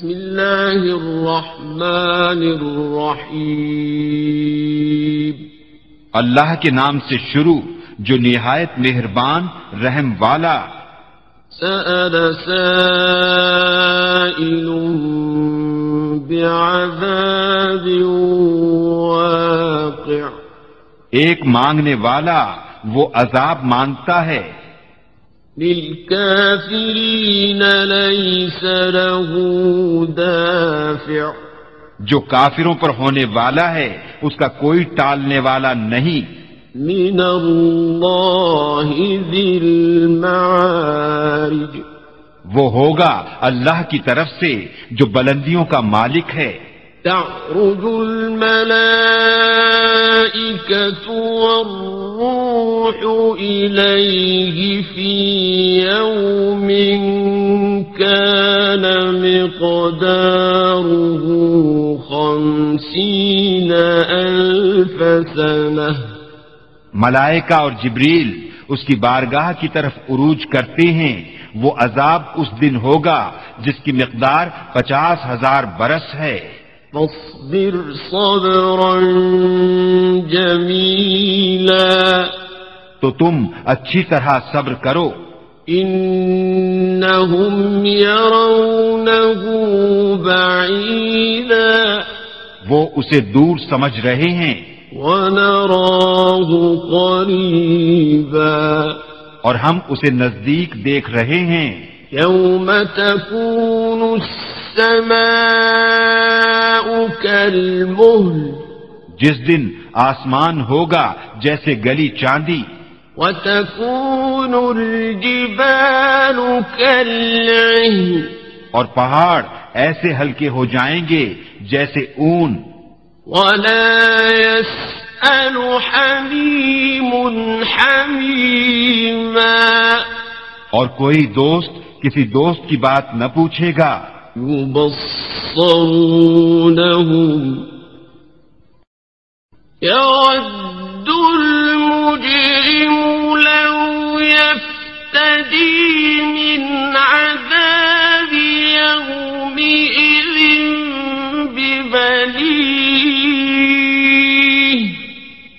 بسم الله الرحمن الرحيم. اللہ کے نام سے شروع جو نہایت مہربان رحم والا۔ سأل سائل بعذاب واقع. ایک مانگنے والا وہ عذاب مانگتا ہے۔ للكافرين ليس له دافع. جو کافروں پر ہونے والا ہے اس کا کوئی ٹالنے والا نہیں۔ من الله ذي المعارج. وہ ہوگا اللہ کی طرف سے جو بلندیوں کا مالک ہے۔ تعرج الملائكة والروح إليه في يوم كان مقداره خمسين ألف سنة ملائکہ اور جبریل اس کی بارگاہ کی طرف عروج کرتے ہیں۔ وہ عذاب اس دن ہوگا جس کی مقدار پچاس ہزار برس ہے۔ فاصبر صبرا جميلا. تو تم اچھی طرح صبر کرو۔ إنهم يرونه بعيدا وہ اسے دور سمجھ رہے ہیں۔ ونراه قريبا اور ہم اسے نزدیک دیکھ رہے ہیں۔ يوم تكون السماء كالمهل جس دن آسمان ہوگا جیسے گلی چاندی وتكون الجبال كالعهن اور پہاڑ ایسے ہلکے ہو جائیں گے جیسے اون ولا يسأل حميم حميما اور کوئی دوست کسی دوست کی بات نہ پوچھے گا يبصرونهم يود المجرم لو يفتدي من عذاب يومئذ ببنيه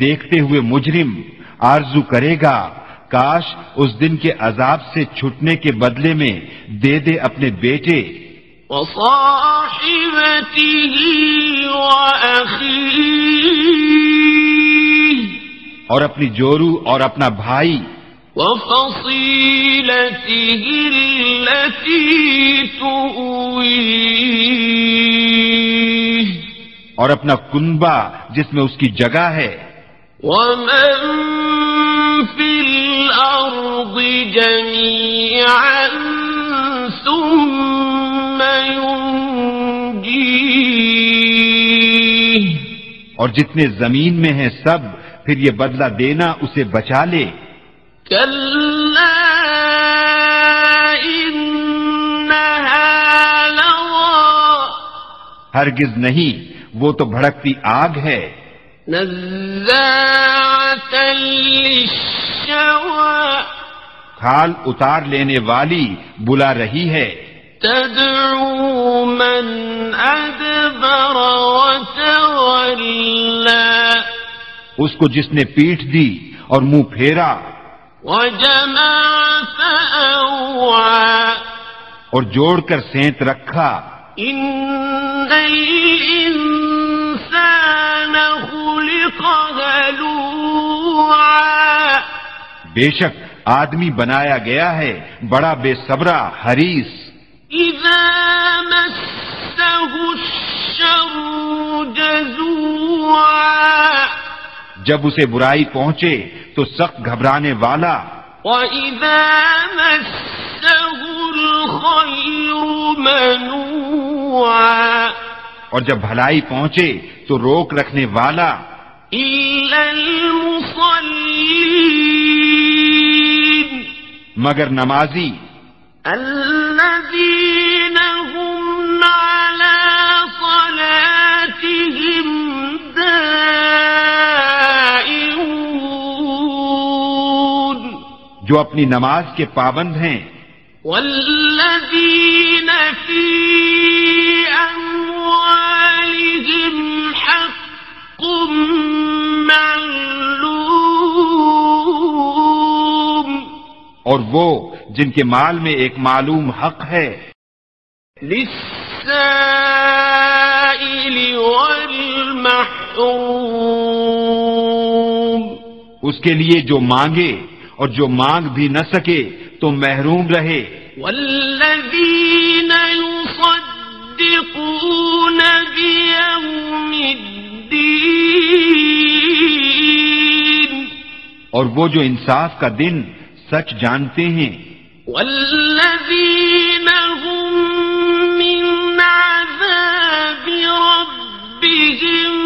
دیکھتے ہوئے مجرم آرزو کرے گا کاش اس دن کے عذاب سے چھٹنے کے بدلے میں دے دے اپنے بیٹے۔ اور اپنی جورو اور اپنا بھائی۔ اور اپنا کنبا جس میں اس کی جگہ ہے۔ ومن في الأرض جميعا ثم ينجيه. اور جتنے زمین میں ہیں سب پھر یہ بدلہ دینا اسے بچا لے۔ كلا إنها لظى. ہرگز نہیں وہ تو بھڑکتی آگ ہے۔ نزاعة للشوى. کھال اتار لینے والی بلا رہی ہے۔ تدعو من وتولى۔ اس کو جس نے پیٹھ دی اور منہ پھیرا۔ وجمع فأوعى اور جوڑ کر سینت رکھا۔ إن الإنسان خلق هلوعا۔ بے شک آدمی بنایا گیا ہے بڑا بے صبرا حریص۔ جزوعا۔ جب اسے برائی پہنچے تو سخت گھبرانے والا۔ وإذا مسه الخير منوعا۔ اور جب بھلائی پہنچے تو روک رکھنے والا۔ إلا المصلين۔ مگر نمازی۔ الذين هم على جو اپنی نماز کے پابند ہیں۔ والذين في أموالهم حق اور وہ جن کے مال میں ایک معلوم حق ہے۔ للسائل والمحروم اس کے لیے جو مانگے اور جو مانگ بھی نہ سکے تو محروم رہے۔ والذين يصدقون بيوم الدين اور وہ جو انصاف کا دن سچ جانتے ہیں۔ والذين هم من عذاب ربهم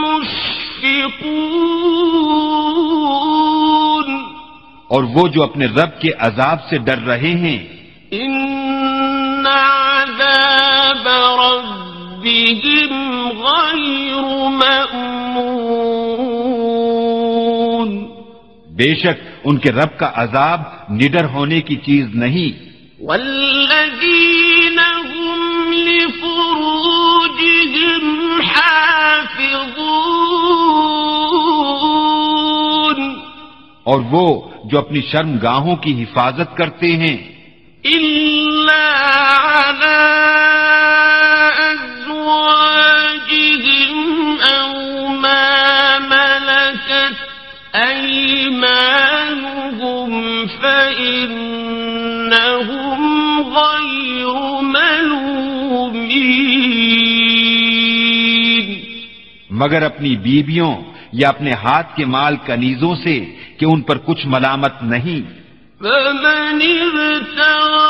مشفقون۔ اور وہ جو اپنے رب کے عذاب سے ڈر رہے ہیں۔ إن عذاب ربهم غير مأمون۔ بے شک ان کے رب کا عذاب نڈر ہونے کی چیز نہیں۔ والذين هم لفروجهم حافظون۔ اور وہ جو اپنی شرم گاہوں کی حفاظت کرتے ہیں۔ إلا على أزواجهم أو ما ملكت فإنهم غير ملومين مگر اپنی بیویوں یا اپنے ہاتھ کے مال کنیزوں سے کہ ان پر کچھ ملامت نہیں۔ فمن ابتغى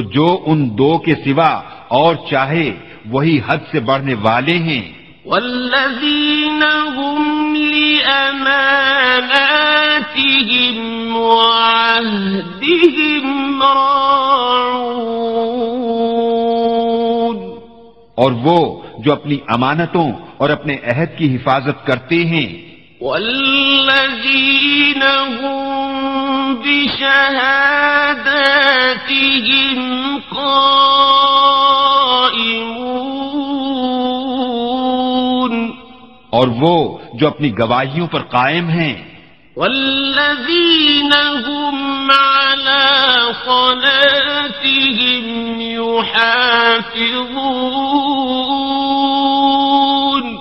تو جو ان دو کے سوا اور چاہے وہی حد سے بڑھنے والے ہیں۔ والذين هم لأماناتهم وعهدهم راعون اور وہ جو اپنی امانتوں اور اپنے عہد کی حفاظت کرتے ہیں۔ والذين هم بشهاداتهم قائمون۔ اور وہ جو اپنی گواہیوں پر قائم ہیں۔ والذين هم على صلاتهم يحافظون۔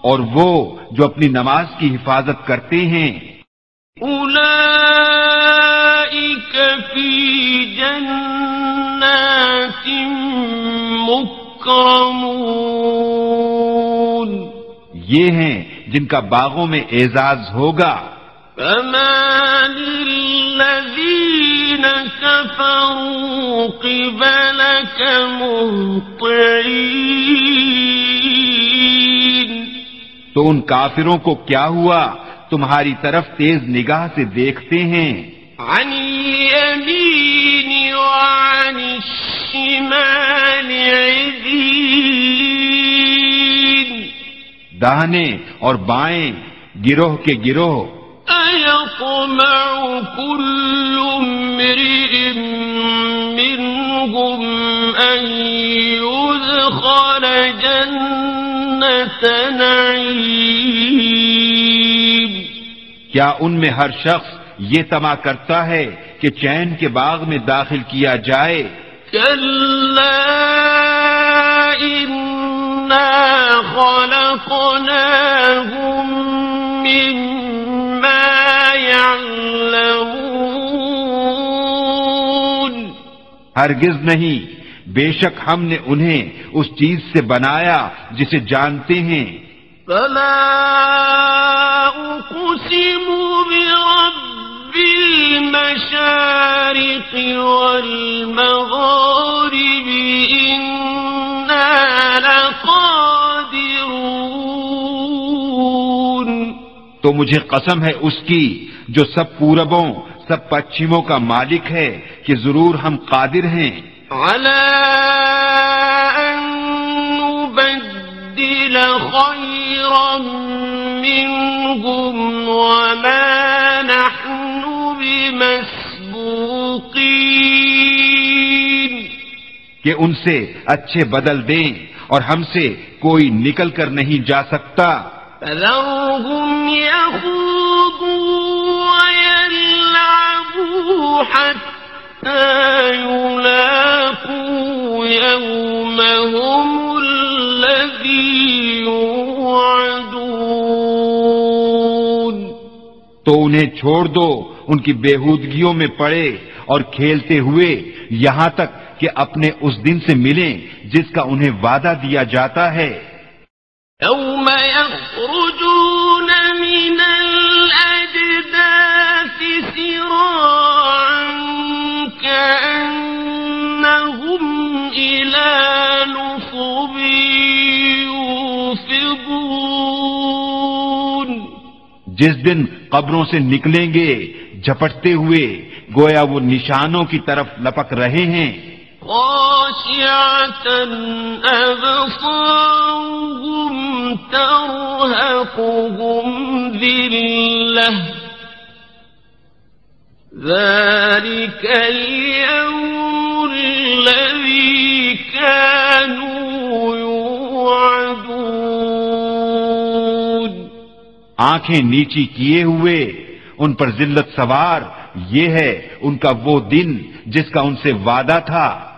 اور وہ جو اپنی نماز کی حفاظت کرتے ہیں۔ أولئك في جنات مكرمون. یہ ہیں جن کا باغوں میں اعزاز ہوگا۔ فما للذين كفروا قبلك مهطعين. تو ان کافروں کو کیا ہوا؟ تمہاری طرف تیز نگاہ سے دیکھتے ہیں۔ عن اليمين وعن الشمال عزين. داہنے اور بائیں گروہ کے گروہ أيطمع كل امرئ منهم أن يدخل جنة نعيم. کیا ان میں ہر شخص یہ تما کرتا ہے کہ چین کے باغ میں داخل کیا جائے۔ ہرگز نہیں بے شک ہم نے انہیں اس چیز سے بنایا جسے جانتے ہیں۔ فلا أقسم برب المشارق والمغارب إنا لقادرون. تو مجھے قسم ہے اس کی جو سب پوربوں سب پچھموں کا مالک ہے کہ ضرور ہم قادر ہیں۔ على أن نبدل خيرا منهم وما نحن بمسبوقين کہ ان سے اچھے بدل دیں اور ہم سے کوئی نکل کر نہیں جا سکتا۔ فذرهم يخوضوا ويلعبوا حتى يلاقوا يومهم الذي يوعدون۔ تو انہیں چھوڑ دو ان کی بےحودگیوں میں پڑے اور کھیلتے ہوئے یہاں تک کہ اپنے اس دن سے ملیں جس کا انہیں وعدہ دیا جاتا ہے۔ يوم يخرجون من الأجداث سراعا كأنهم إلى نصب يوفضون۔ جس دن قبروں سے نکلیں گے جھپٹتے ہوئے گویا وہ نشانوں کی طرف لپک رہے ہیں۔ أبصارهم ترهقهم ذلة۔ ذلك اليوم الذي كانوا يوعدون۔ آنکھیں نیچی کیے ہوئے ان پر ذلت سوار، یہ ہے ان کا وہ دن جس کا ان سے وعدہ تھا۔